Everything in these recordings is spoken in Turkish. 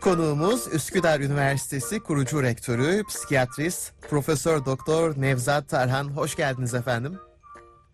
Konuğumuz Üsküdar Üniversitesi kurucu rektörü, psikiyatrist, Profesör Doktor Nevzat Tarhan. Hoş geldiniz efendim.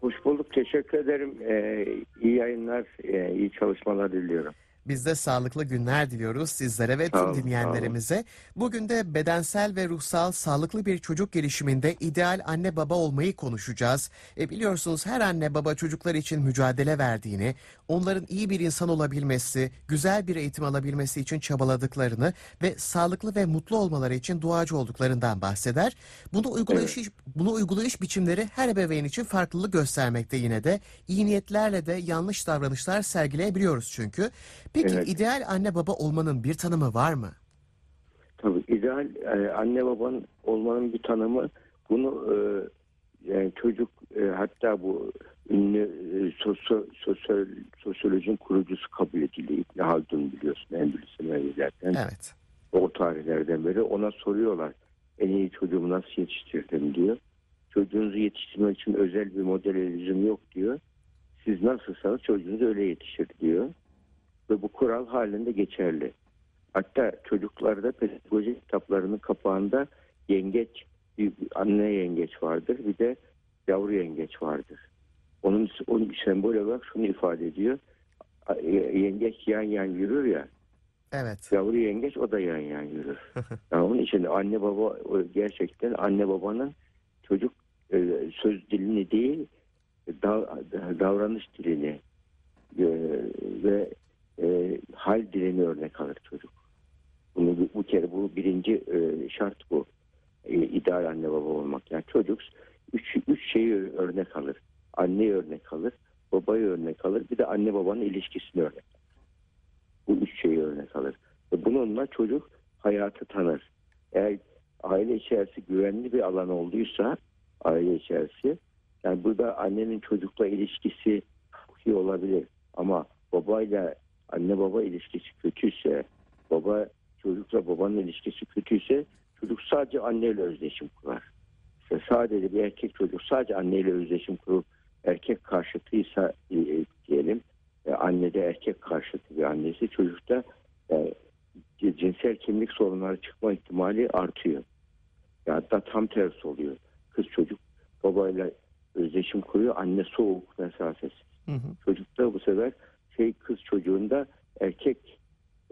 Hoş bulduk. Teşekkür ederim. Ee, iyi yayınlar, e, iyi çalışmalar diliyorum. Biz de sağlıklı günler diliyoruz sizlere ve tüm dinleyenlerimize. Bugün de bedensel ve ruhsal sağlıklı bir çocuk gelişiminde ideal anne baba olmayı konuşacağız. E biliyorsunuz her anne baba çocuklar için mücadele verdiğini, onların iyi bir insan olabilmesi, güzel bir eğitim alabilmesi için çabaladıklarını ve sağlıklı ve mutlu olmaları için duacı olduklarından bahseder. Bunu uygulayış bunu uygulayış biçimleri her ebeveyn için farklılık göstermekte yine de iyi niyetlerle de yanlış davranışlar sergileyebiliyoruz çünkü. Peki Evet. ideal anne baba olmanın bir tanımı var mı? Tabii ideal e, anne babanın olmanın bir tanımı bunu e, yani çocuk e, hatta bu ünlü e, sosyo, sosyal, sosyolojinin kurucusu kabul ediliyor. İbn Haldun biliyorsun Endülüs Emevilerden. Evet. O tarihlerden beri ona soruyorlar. En iyi çocuğumu nasıl yetiştirdim diyor. Çocuğunuzu yetiştirmek için özel bir model yok diyor. Siz nasılsanız çocuğunuz öyle yetişir diyor. Ve bu kural halinde geçerli. Hatta çocuklarda pedagoji kitaplarının kapağında yengeç, bir anne yengeç vardır. Bir de yavru yengeç vardır. Onun, onun sembol olarak şunu ifade ediyor. Yengeç yan yan yürür ya. Evet. Yavru yengeç o da yan yan yürür. yani onun için anne baba gerçekten anne babanın çocuk e, söz dilini değil da- davranış dilini e, ve e, hal dilini örnek alır çocuk. Bunu bu, bu kere bu birinci e, şart bu. E, ideal anne baba olmak. Yani çocuk üç, üç şeyi örnek alır. Anneyi örnek alır, babayı örnek alır, bir de anne babanın ilişkisini örnek. Bu üç şeyi örnek alır. Ve bununla çocuk hayatı tanır. Eğer aile içerisi güvenli bir alan olduysa aile içerisi yani burada annenin çocukla ilişkisi iyi olabilir ama babayla anne baba ilişkisi kötüyse baba çocukla babanın ilişkisi kötüyse çocuk sadece anneyle özdeşim kurar. İşte sadece bir erkek çocuk sadece anneyle özdeşim kurup erkek karşıtıysa e, diyelim e, anne de erkek karşıtı bir annesi çocukta e, cinsel kimlik sorunları çıkma ihtimali artıyor. Ya hatta tam tersi oluyor. Kız çocuk babayla özdeşim kuruyor. Anne soğuk mesafesiz. Hı hı. Çocukta bu sefer şey kız çocuğunda erkek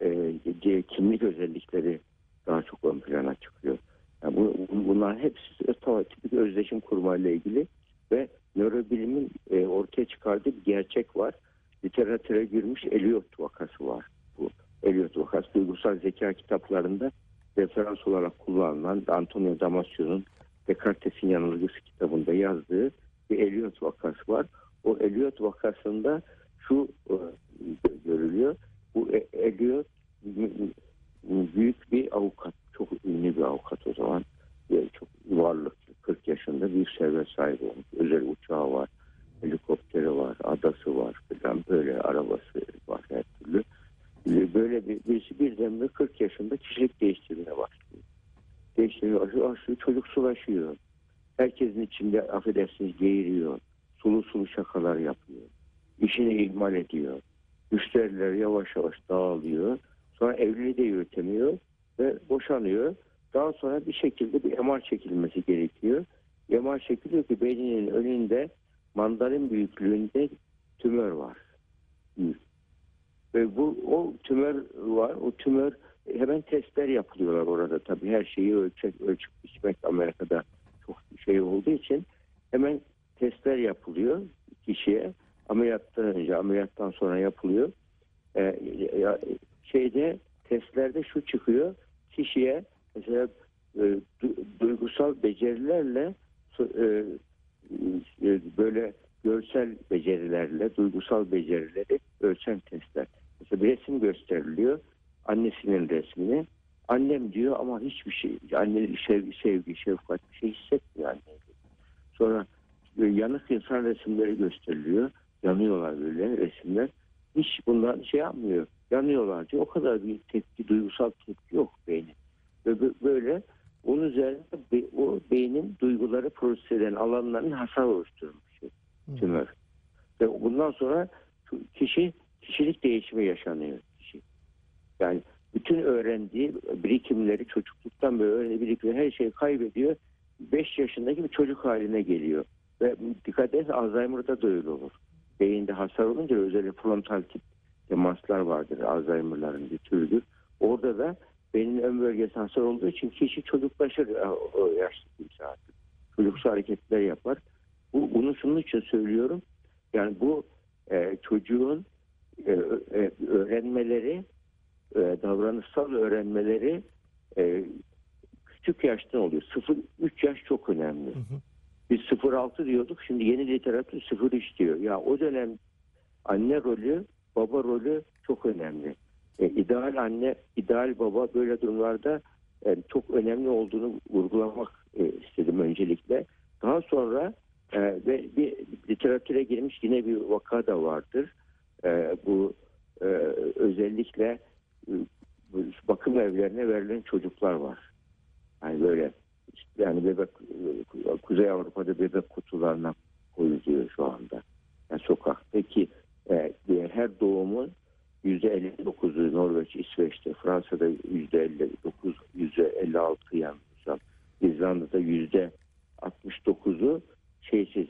e, kimlik özellikleri daha çok ön plana çıkıyor. Yani bu, bu- bunlar hepsi tipik özdeşim kurmayla ilgili ve nörobilimin e, ortaya çıkardığı bir gerçek var. Literatüre girmiş Eliot vakası var. Bu Eliot vakası duygusal zeka kitaplarında referans olarak kullanılan Antonio Damasio'nun Descartes'in yanılgısı kitabında yazdığı bir Eliot vakası var. O Eliot vakasında şu e, görülüyor. Bu Eliot büyük bir avukat. Çok ünlü bir avukat o zaman. E, Çok varlıklı. 40 yaşında büyük servet sahibi olmuş. Özel uçağı var. Helikopteri var. Adası var. Falan böyle arabası var her türlü. E, Böyle bir, birisi birdenbire 40 yaşında kişilik değiştirmeye başlıyor. Değiştiriyor. Aşıyor, aşıyor, çocuksulaşıyor. Herkesin içinde affedersiniz geğiriyor. Sulu sulu şakalar yapıyor. İşini ihmal ediyor. Müşteriler yavaş yavaş dağılıyor. Sonra evliliği de yürütemiyor ve boşanıyor. Daha sonra bir şekilde bir MR çekilmesi gerekiyor. MR çekiliyor ki beyninin önünde mandalin büyüklüğünde tümör var. Ve bu o tümör var. O tümör hemen testler yapılıyorlar orada tabii. Her şeyi ölçek, ölçüp biçmek Amerika'da çok şey olduğu için hemen testler yapılıyor kişiye. Ameliyattan önce, ameliyattan sonra yapılıyor. Ee, şeyde testlerde şu çıkıyor. Kişiye mesela e, du- duygusal becerilerle e, e, böyle görsel becerilerle duygusal becerileri ölçen testler. Mesela bir resim gösteriliyor. Annesinin resmini. Annem diyor ama hiçbir şey, anne sevgi, sevgi, şefkat bir şey hissetmiyor anne. Sonra e, yanık insan resimleri gösteriliyor. Yanıyorlar böyle resimler. Hiç bunlar şey yapmıyor. Yanıyorlar diyor. O kadar bir tepki, duygusal tepki yok beynin. Ve bö- böyle onun üzerine be- o beynin duyguları proses eden alanların hasar oluşturmuş tümör. Ve bundan sonra kişi kişilik değişimi yaşanıyor kişi. Yani bütün öğrendiği birikimleri çocukluktan beri öğrendiği birikimleri her şeyi kaybediyor. 5 yaşındaki bir çocuk haline geliyor. Ve dikkat edersen Alzheimer'da da öyle olur. Beyinde hasar olunca özellikle frontal tip temaslar vardır. Alzheimer'ların bir türüdür. Orada da beynin ön bölgesi hasar olduğu için kişi çocuklaşır e, o yaşlı kimse artık. Çocuksu hareketler yapar. Bu, bunu şunun için söylüyorum. Yani bu e, çocuğun e, e, öğrenmeleri, e, davranışsal öğrenmeleri e, küçük yaştan oluyor. 0-3 yaş çok önemli. Biz 0-6 diyorduk. Şimdi yeni literatür 0-3 diyor. Ya o dönem anne rolü, baba rolü çok önemli. E, ideal anne, ideal baba böyle durumlarda e, çok önemli olduğunu vurgulamak e, istedim öncelikle. Daha sonra e, ve bir literatüre girmiş yine bir vaka da vardır. E, bu e, özellikle e, bakım evlerine verilen çocuklar var. Yani böyle yani bebek Kuzey Avrupa'da bebek kutularına koyuluyor şu anda. Yani sokaktaki e, her doğumun %59'u Norveç, İsveç'te, Fransa'da %59, %56 yanılmıyorsam, İzlanda'da %69'u şeysiz,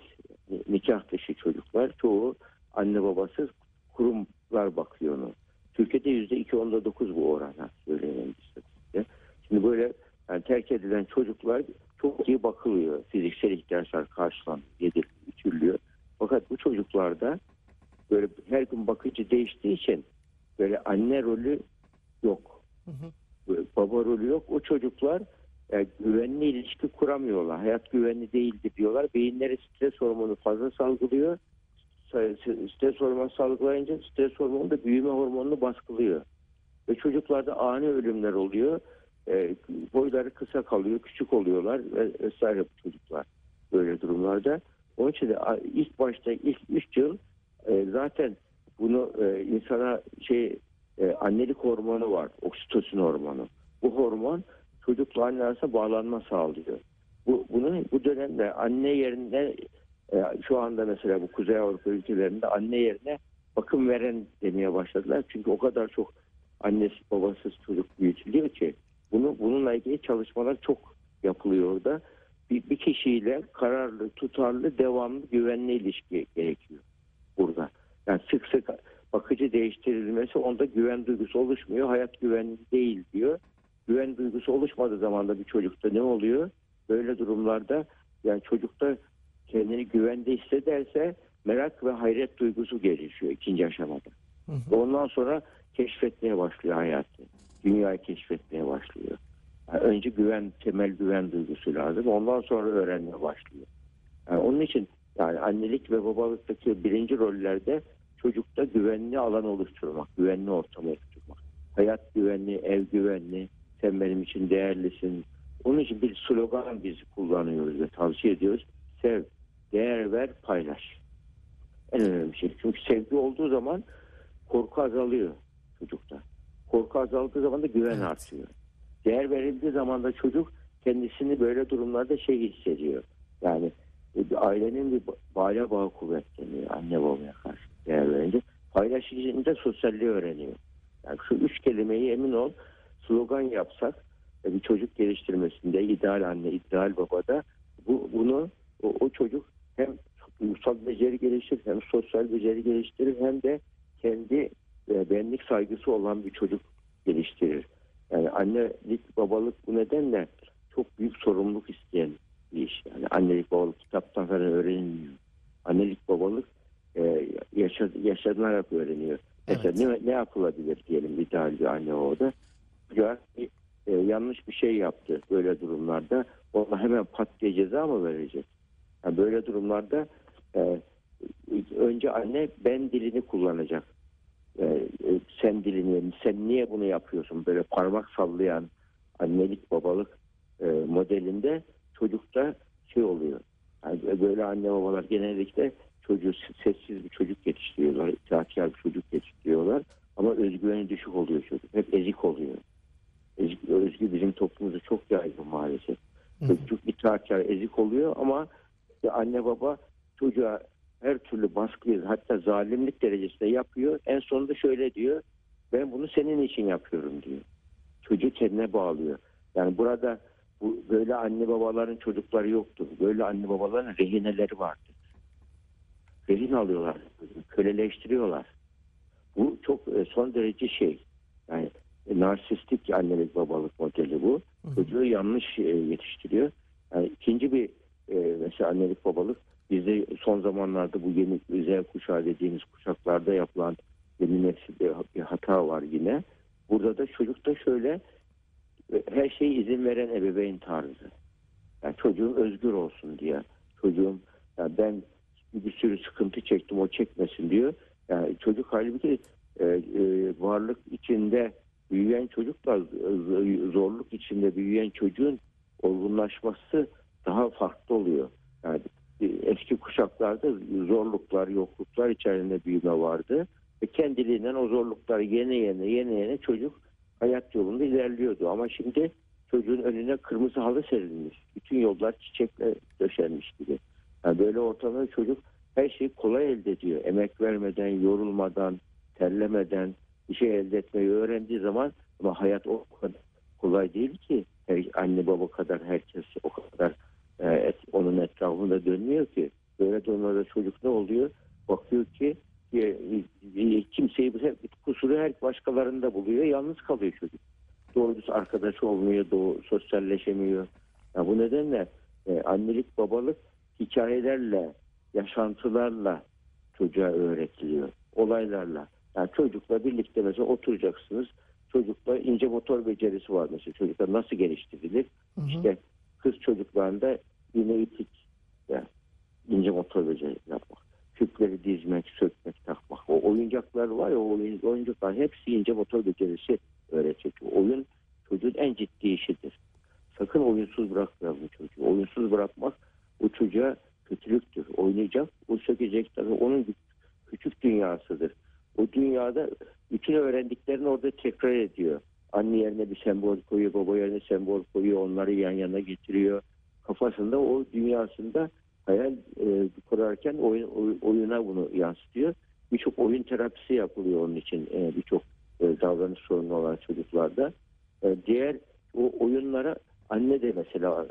nikah dışı çocuklar. Çoğu anne babasız kurumlar bakıyor onu. Türkiye'de %2.9 bu orana söylenen. Şimdi böyle yani terk edilen çocuklar çok iyi bakılıyor. Fiziksel ihtiyaçlar karşılanıyor, yediriliyor, içiriliyor. Fakat bu çocuklarda böyle her gün bakıcı değiştiği için böyle anne rolü yok. Böyle Baba rolü yok. O çocuklar yani güvenli ilişki kuramıyorlar. Hayat güvenli değildir diyorlar. Beyinleri stres hormonu fazla salgılıyor. Stres hormonu salgılayınca stres hormonu da büyüme hormonunu baskılıyor. Ve çocuklarda ani ölümler oluyor. E, boyları kısa kalıyor, küçük oluyorlar ve vesaire çocuklar böyle durumlarda. Onun için de ilk başta ilk 3 yıl e, zaten bunu e, insana şey e, annelik hormonu var, oksitosin hormonu. Bu hormon çocukla anne arasında bağlanma sağlıyor. Bu bunu bu dönemde anne yerine e, şu anda mesela bu Kuzey Avrupa ülkelerinde anne yerine bakım veren demeye başladılar. Çünkü o kadar çok annesi babasız çocuk büyütülüyor ki bunu bununla ilgili çalışmalar çok yapılıyor orada. Bir, bir kişiyle kararlı, tutarlı, devamlı, güvenli ilişki gerekiyor burada. Yani sık sık bakıcı değiştirilmesi onda güven duygusu oluşmuyor. Hayat güvenli değil diyor. Güven duygusu oluşmadığı zaman da bir çocukta ne oluyor? Böyle durumlarda yani çocukta kendini güvende hissederse merak ve hayret duygusu gelişiyor ikinci aşamada. Ondan sonra keşfetmeye başlıyor hayatı. Dünyayı keşfetmeye başlıyor. Yani önce güven, temel güven duygusu lazım. Ondan sonra öğrenmeye başlıyor. Yani onun için yani annelik ve babalıktaki birinci rollerde çocukta güvenli alan oluşturmak, güvenli ortam oluşturmak. Hayat güvenli, ev güvenli, sen benim için değerlisin. Onun için bir slogan biz kullanıyoruz ve tavsiye ediyoruz. Sev, değer ver, paylaş. En önemli şey. Çünkü sevgi olduğu zaman korku azalıyor çocukta. Korku azaldığı zaman da güven Evet. artıyor. Değer verildiği zaman da çocuk kendisini böyle durumlarda şey hissediyor. Yani e, ailenin bir aile bağı kuvvetleniyor anne babaya karşı değer verince. Paylaşıcında sosyalliği öğreniyor. Yani şu üç kelimeyi emin ol slogan yapsak e, bir çocuk geliştirmesinde ideal anne, ideal babada bu bunu o, o çocuk hem duygusal beceri geliştirir hem sosyal beceri geliştirir hem de kendi e, benlik saygısı olan bir çocuk geliştirir. Yani annelik babalık bu nedenle çok büyük sorumluluk isteyen bir iş. Yani annelik babalık kitaptan falan öğrenilmiyor. Annelik babalık e, yaşa, yaşanarak öğreniyor. Mesela ne, ne yapılabilir diyelim bir anne babada. Ya, e, yanlış bir şey yaptı böyle durumlarda. Ona hemen pat diye ceza mı verecek? Yani böyle durumlarda e, önce anne ben dilini kullanacak. E, e, sen dilini, sen niye bunu yapıyorsun? Böyle parmak sallayan annelik babalık e, modelinde çocukta şey oluyor. Yani böyle anne babalar genellikle çocuğu sessiz bir çocuk yetiştiriyorlar, itaatkar bir çocuk yetiştiriyorlar. Ama özgüveni düşük oluyor çocuk. Hep ezik oluyor. Ezik, özgü bizim toplumumuzda çok yaygın maalesef. Çocuk itaatkar, ezik oluyor ama işte anne baba çocuğa her türlü baskıyı hatta zalimlik derecesinde yapıyor. En sonunda şöyle diyor. Ben bunu senin için yapıyorum diyor. çocuğu kendine bağlıyor. Yani burada bu böyle anne babaların çocukları yoktur. Böyle anne babaların rehineleri vardır. Rehin alıyorlar, köleleştiriyorlar. Bu çok e, son derece şey. Yani e, narsistik annelik babalık modeli bu. Çocuğu yanlış e, yetiştiriyor. Yani ikinci bir mesela annelik babalık bizde son zamanlarda bu yeni Z kuşağı dediğimiz kuşaklarda yapılan yeni nesil bir, hata var yine. Burada da çocukta şöyle her şeye izin veren ebeveyn tarzı. Yani çocuğum özgür olsun diye. Çocuğum yani ben bir sürü sıkıntı çektim o çekmesin diyor. Yani çocuk halbuki e, e, varlık içinde büyüyen çocukla zorluk içinde büyüyen çocuğun olgunlaşması daha farklı oluyor. Yani eski kuşaklarda zorluklar, yokluklar içerisinde büyüme vardı. Ve kendiliğinden o zorlukları yene yene yene yene çocuk hayat yolunda ilerliyordu. Ama şimdi çocuğun önüne kırmızı halı serilmiş. Bütün yollar çiçekle döşenmiş gibi. Yani böyle ortamda çocuk her şeyi kolay elde ediyor. Emek vermeden, yorulmadan, terlemeden bir şey elde etmeyi öğrendiği zaman ama hayat o kadar kolay değil ki. Her, anne baba kadar herkes o kadar e, onun etrafında dönmüyor ki. Böyle durumlarda çocuk ne oluyor? Bakıyor ki e, e, kimseyi hep kusuru her başkalarında buluyor. Yalnız kalıyor çocuk. Doğru düz arkadaş olmuyor, doğru, sosyalleşemiyor. Ya bu nedenle e, annelik babalık hikayelerle, yaşantılarla çocuğa öğretiliyor. Olaylarla. Yani çocukla birlikte mesela oturacaksınız. Çocukla ince motor becerisi var mesela. Çocuklar nasıl geliştirilir? Hı hı. İşte kız çocuklarında iğne itik, yani ince motor yapmak. Küpleri dizmek, sökmek, takmak. O oyuncaklar var ya o oyun, oyuncaklar hepsi ince motor becerisi öğretecek. Oyun çocuğun en ciddi işidir. Sakın oyunsuz bırakmayalım çocuğu. Oyunsuz bırakmak bu çocuğa kötülüktür. Oynayacak, o sökecek. Tabii onun küçük dünyasıdır. O dünyada bütün öğrendiklerini orada tekrar ediyor. Anne yerine bir sembol koyuyor, baba yerine sembol koyuyor, onları yan yana getiriyor. Kafasında o dünyasında hayal e, kurarken oyun, oy- oyuna bunu yansıtıyor. Birçok oyun terapisi yapılıyor onun için e, birçok e, davranış sorunu olan çocuklarda. E, diğer o oyunlara anne de mesela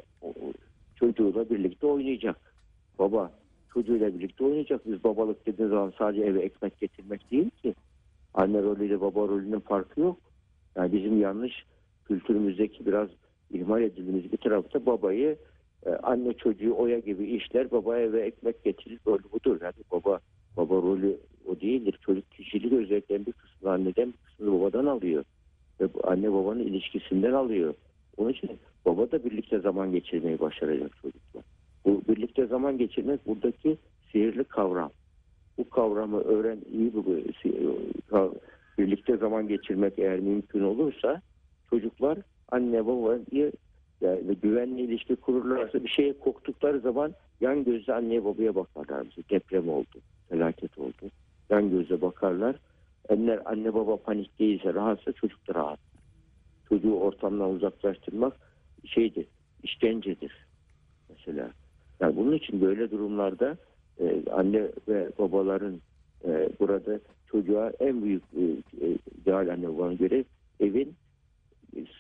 çocuğuyla birlikte oynayacak. Baba çocuğuyla birlikte oynayacak. Biz babalık dediğimiz zaman sadece eve ekmek getirmek değil ki. Anne rolüyle baba rolünün farkı yok. Yani bizim yanlış kültürümüzdeki biraz ihmal edildiğimiz bir tarafta babayı e, anne çocuğu oya gibi işler babaya eve ekmek getirir rolü budur. Yani baba baba rolü o değildir. Çocuk kişilik özelliklerin bir kısmını anneden bir kısmını babadan alıyor. Ve anne babanın ilişkisinden alıyor. Onun için baba da birlikte zaman geçirmeyi başaracak çocukla. Bu birlikte zaman geçirmek buradaki sihirli kavram. Bu kavramı öğren iyi bu birlikte zaman geçirmek eğer mümkün olursa çocuklar anne babayı yani güvenli ilişki kururlarsa bir şeye korktukları zaman yan gözle anneye babaya bakarlar. Mesela deprem oldu, felaket oldu. Yan gözle bakarlar. Eğer anne baba panik değilse, rahatsa çocuk da rahat. Çocuğu ortamdan uzaklaştırmak şeydir, işkencedir mesela. Yani bunun için böyle durumlarda e, anne ve babaların e, burada çocuğa en büyük e, e, ideal anne babanın göre evin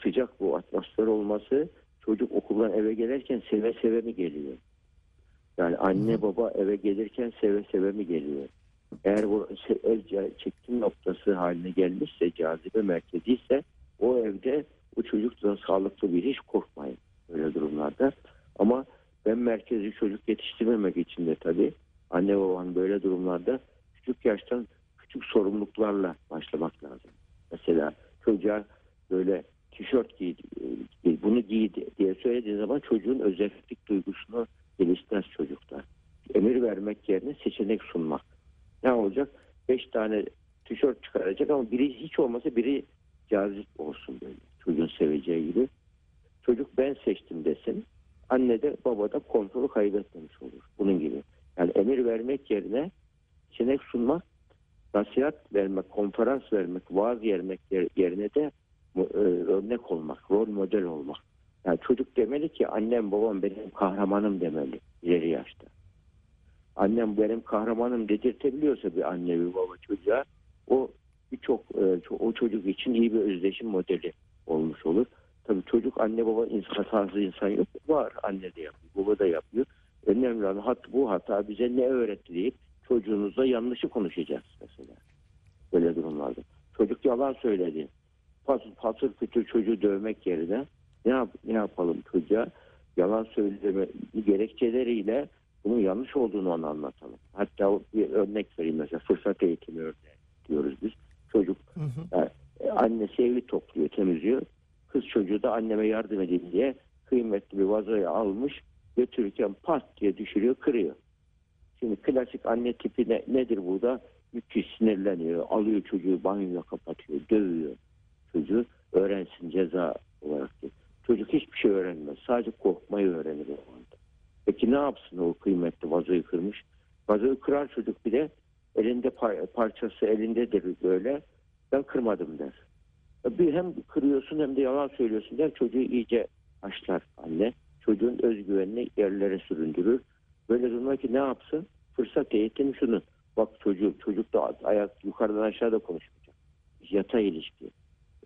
sıcak bu atmosfer olması çocuk okuldan eve gelirken seve seve mi geliyor? Yani anne baba eve gelirken seve seve mi geliyor? Eğer bu ev çekim noktası haline gelmişse cazibe merkezi ise o evde o çocuk da sağlıklı bir hiç korkmayın öyle durumlarda. Ama ben merkezi çocuk yetiştirmemek için de tabii anne babanın böyle durumlarda küçük yaştan küçük sorumluluklarla başlamak lazım. Mesela çocuğa böyle tişört giy, giy, bunu giy diye söylediğin zaman çocuğun özellik duygusunu geliştirmez çocuklar. Emir vermek yerine seçenek sunmak. Ne olacak? Beş tane tişört çıkaracak ama biri hiç olmasa biri cazip olsun böyle. Çocuğun seveceği gibi. Çocuk ben seçtim desin. Anne de baba da kontrolü kaybetmemiş olur. Bunun gibi. Yani emir vermek yerine seçenek sunmak, nasihat vermek, konferans vermek, vaaz vermek yer- yerine de e, örnek olmak, rol model olmak. Yani çocuk demeli ki annem babam benim kahramanım demeli ileri yaşta. Annem benim kahramanım dedirtebiliyorsa bir anne bir baba çocuğa o birçok e, o çocuk için iyi bir özdeşim modeli olmuş olur. anne baba insan, hatasız insan yok. Var. Anne de yapıyor. Baba da yapıyor. Önemli olan hat, bu hata bize ne öğretti deyip çocuğunuzla yanlışı konuşacağız mesela. Böyle durumlarda. Çocuk yalan söyledi. Patır patır kütür çocuğu dövmek yerine ne, yap, ne yapalım çocuğa? Yalan söyleme gerekçeleriyle bunun yanlış olduğunu ona anlatalım. Hatta bir örnek vereyim mesela fırsat eğitimi örneği diyoruz biz. Çocuk Hı hı. yani, e, annesi evi topluyor, temizliyor. Kız çocuğu da anneme yardım edeyim diye kıymetli bir vazoyu almış götürürken pat diye düşürüyor, kırıyor. Şimdi klasik anne tipi ne, nedir burada? Müthiş sinirleniyor, alıyor çocuğu banyoya kapatıyor, dövüyor çocuğu. Öğrensin ceza olarak diyor. Çocuk hiçbir şey öğrenmez. Sadece korkmayı öğrenir o anda. Peki ne yapsın o kıymetli vazoyu kırmış? Vazoyu kırar çocuk bir de elinde par- parçası elindedir böyle. Ben kırmadım der. Bir hem kırıyorsun hem de yalan söylüyorsun der. Çocuğu iyice açlar anne. Çocuğun özgüvenini yerlere süründürür. Böyle durumda ki ne yapsın? Fırsat eğitim şunu. Bak çocuk, çocuk da ayak yukarıdan aşağıda konuşmayacak. Yatay ilişki.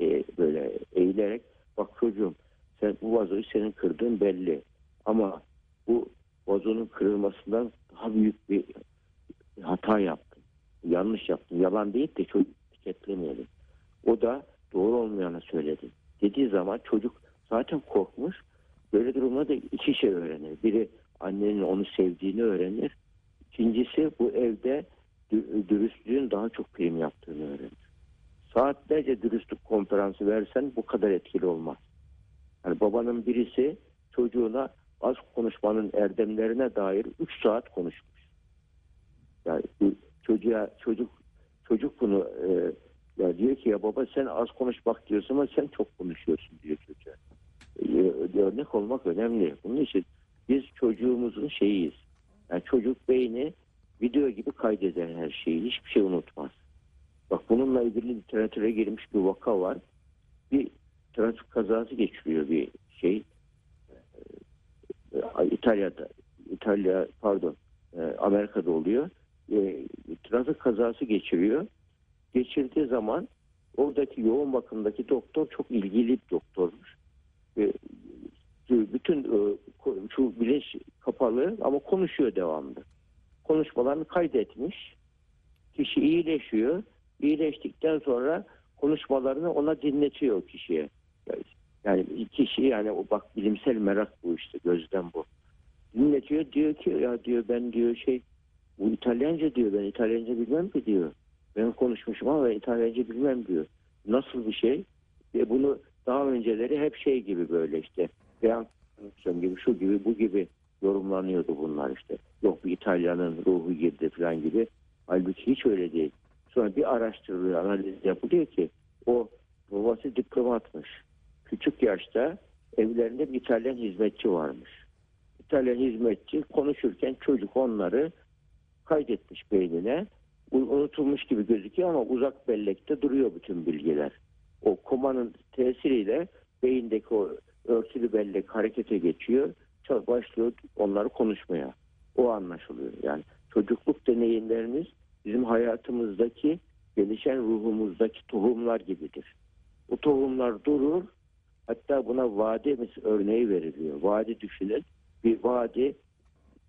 Ee, böyle eğilerek bak çocuğum sen bu vazoyu senin kırdığın belli. Ama bu vazonun kırılmasından daha büyük bir hata yaptın. Yanlış yaptın. Yalan değil de çocuk etiketlemeyelim. O da doğru olmayanı söyledi. Dediği zaman çocuk zaten korkmuş. Böyle durumda da iki şey öğrenir. Biri annenin onu sevdiğini öğrenir. İkincisi bu evde dü- dürüstlüğün daha çok prim yaptığını öğrenir. Saatlerce dürüstlük konferansı versen bu kadar etkili olmaz. Yani babanın birisi çocuğuna az konuşmanın erdemlerine dair 3 saat konuşmuş. Yani çocuğa çocuk çocuk bunu e, ya diyor ki ya baba sen az konuş bak diyorsun ama sen çok konuşuyorsun diyor çocuğa. E, örnek olmak önemli. Bunun için biz çocuğumuzun şeyiyiz. Yani çocuk beyni video gibi kaydeder her şeyi. Hiçbir şey unutmaz. Bak bununla ilgili literatüre girmiş bir vaka var. Bir trafik kazası geçiriyor bir şey. E, İtalya'da İtalya pardon e, Amerika'da oluyor. E, trafik kazası geçiriyor. Geçirdiği zaman oradaki yoğun bakımdaki doktor çok ilgili bir doktormuş. Bütün e, şu bilinç kapalı ama konuşuyor devamlı. Konuşmalarını kaydetmiş. Kişi iyileşiyor. İyileştikten sonra konuşmalarını ona dinletiyor kişiye. Yani- kişi yani o bak bilimsel merak bu işte gözden bu. Dinletiyor diyor ki ya diyor ben diyor şey bu İtalyanca diyor ben İtalyanca bilmem ki diyor. Ben konuşmuşum ama İtalyanca bilmem diyor. Nasıl bir şey? Ve bunu daha önceleri hep şey gibi böyle işte reenkarnasyon gibi şu gibi bu gibi yorumlanıyordu bunlar işte. Yok bir İtalyanın ruhu girdi falan gibi. Halbuki hiç öyle değil. Sonra bir araştırılıyor, analiz yapılıyor ki o babası diplomatmış. Küçük yaşta evlerinde bir İtalyan hizmetçi varmış. İtalyan hizmetçi konuşurken çocuk onları kaydetmiş beynine. Unutulmuş gibi gözüküyor ama uzak bellekte duruyor bütün bilgiler. O komanın tesiriyle beyindeki o örtülü bellek harekete geçiyor. Başlıyor onları konuşmaya. O anlaşılıyor. Yani çocukluk deneyimlerimiz bizim hayatımızdaki gelişen ruhumuzdaki tohumlar gibidir. Bu tohumlar durur. Hatta buna mes- örneği veriliyor. Vadi düşünün. Bir vadi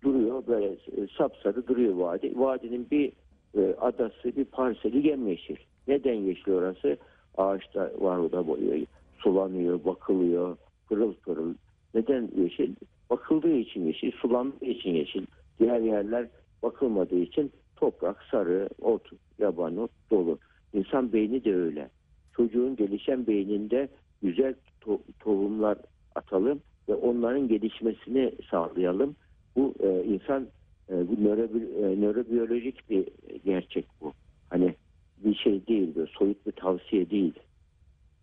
duruyor böyle e, sapsarı duruyor vadi. Vadinin bir e, adası bir parseli yemyeşil. Neden yeşil orası? Ağaçta var o da boyuyor. Sulanıyor, bakılıyor, pırıl pırıl. Neden yeşil? Bakıldığı için yeşil, sulandığı için yeşil. Diğer yerler bakılmadığı için toprak, sarı, ot, yaban ot dolu. İnsan beyni de öyle. Çocuğun gelişen beyninde güzel to- tohumlar atalım ve onların gelişmesini sağlayalım. Bu e, insan e, bu nörobi- e, nörobiyolojik bir gerçek bu. Hani bir şey değil, soyut bir tavsiye değil.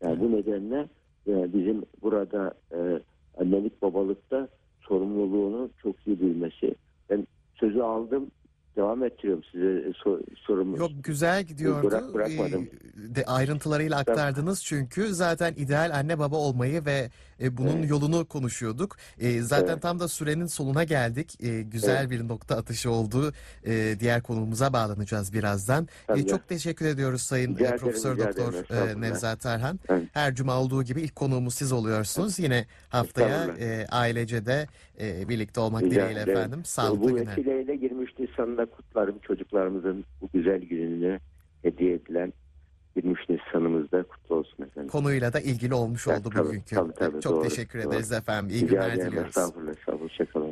Yani bu nedenle e, bizim burada e, annelik babalıkta sorumluluğunu çok iyi bilmesi. Ben sözü aldım devam ettiriyorum size sor, sorumu. Yok güzel gidiyordu. Bırak- bırakmadım. Ee, De ayrıntılarıyla aktardınız çünkü zaten ideal anne baba olmayı ve e, bunun Evet. yolunu konuşuyorduk. E, zaten Evet. tam da sürenin sonuna geldik. E, güzel bir nokta atışı oldu. E, diğer konuğumuza bağlanacağız birazdan. Tabii. E, çok teşekkür ediyoruz Sayın Rica e, ederim, Profesör rica Doktor e. Nevzat Erhan. Evet. Her cuma olduğu gibi ilk konuğumuz siz oluyorsunuz. Yine haftaya e, ailece de e, birlikte olmak Rica dileğiyle efendim. Sağlıklı bu günler. Vesileyle 23 Nisan'da kutlarım çocuklarımızın bu güzel gününü hediye edilen 23 Nisan'ımız da kutlu olsun efendim. Konuyla da ilgili olmuş Evet, oldu tabii, bugünkü. tabii, tabii, çok doğru, teşekkür doğru. ederiz efendim. İyi Rica günler diliyoruz. Estağfurullah. Olun.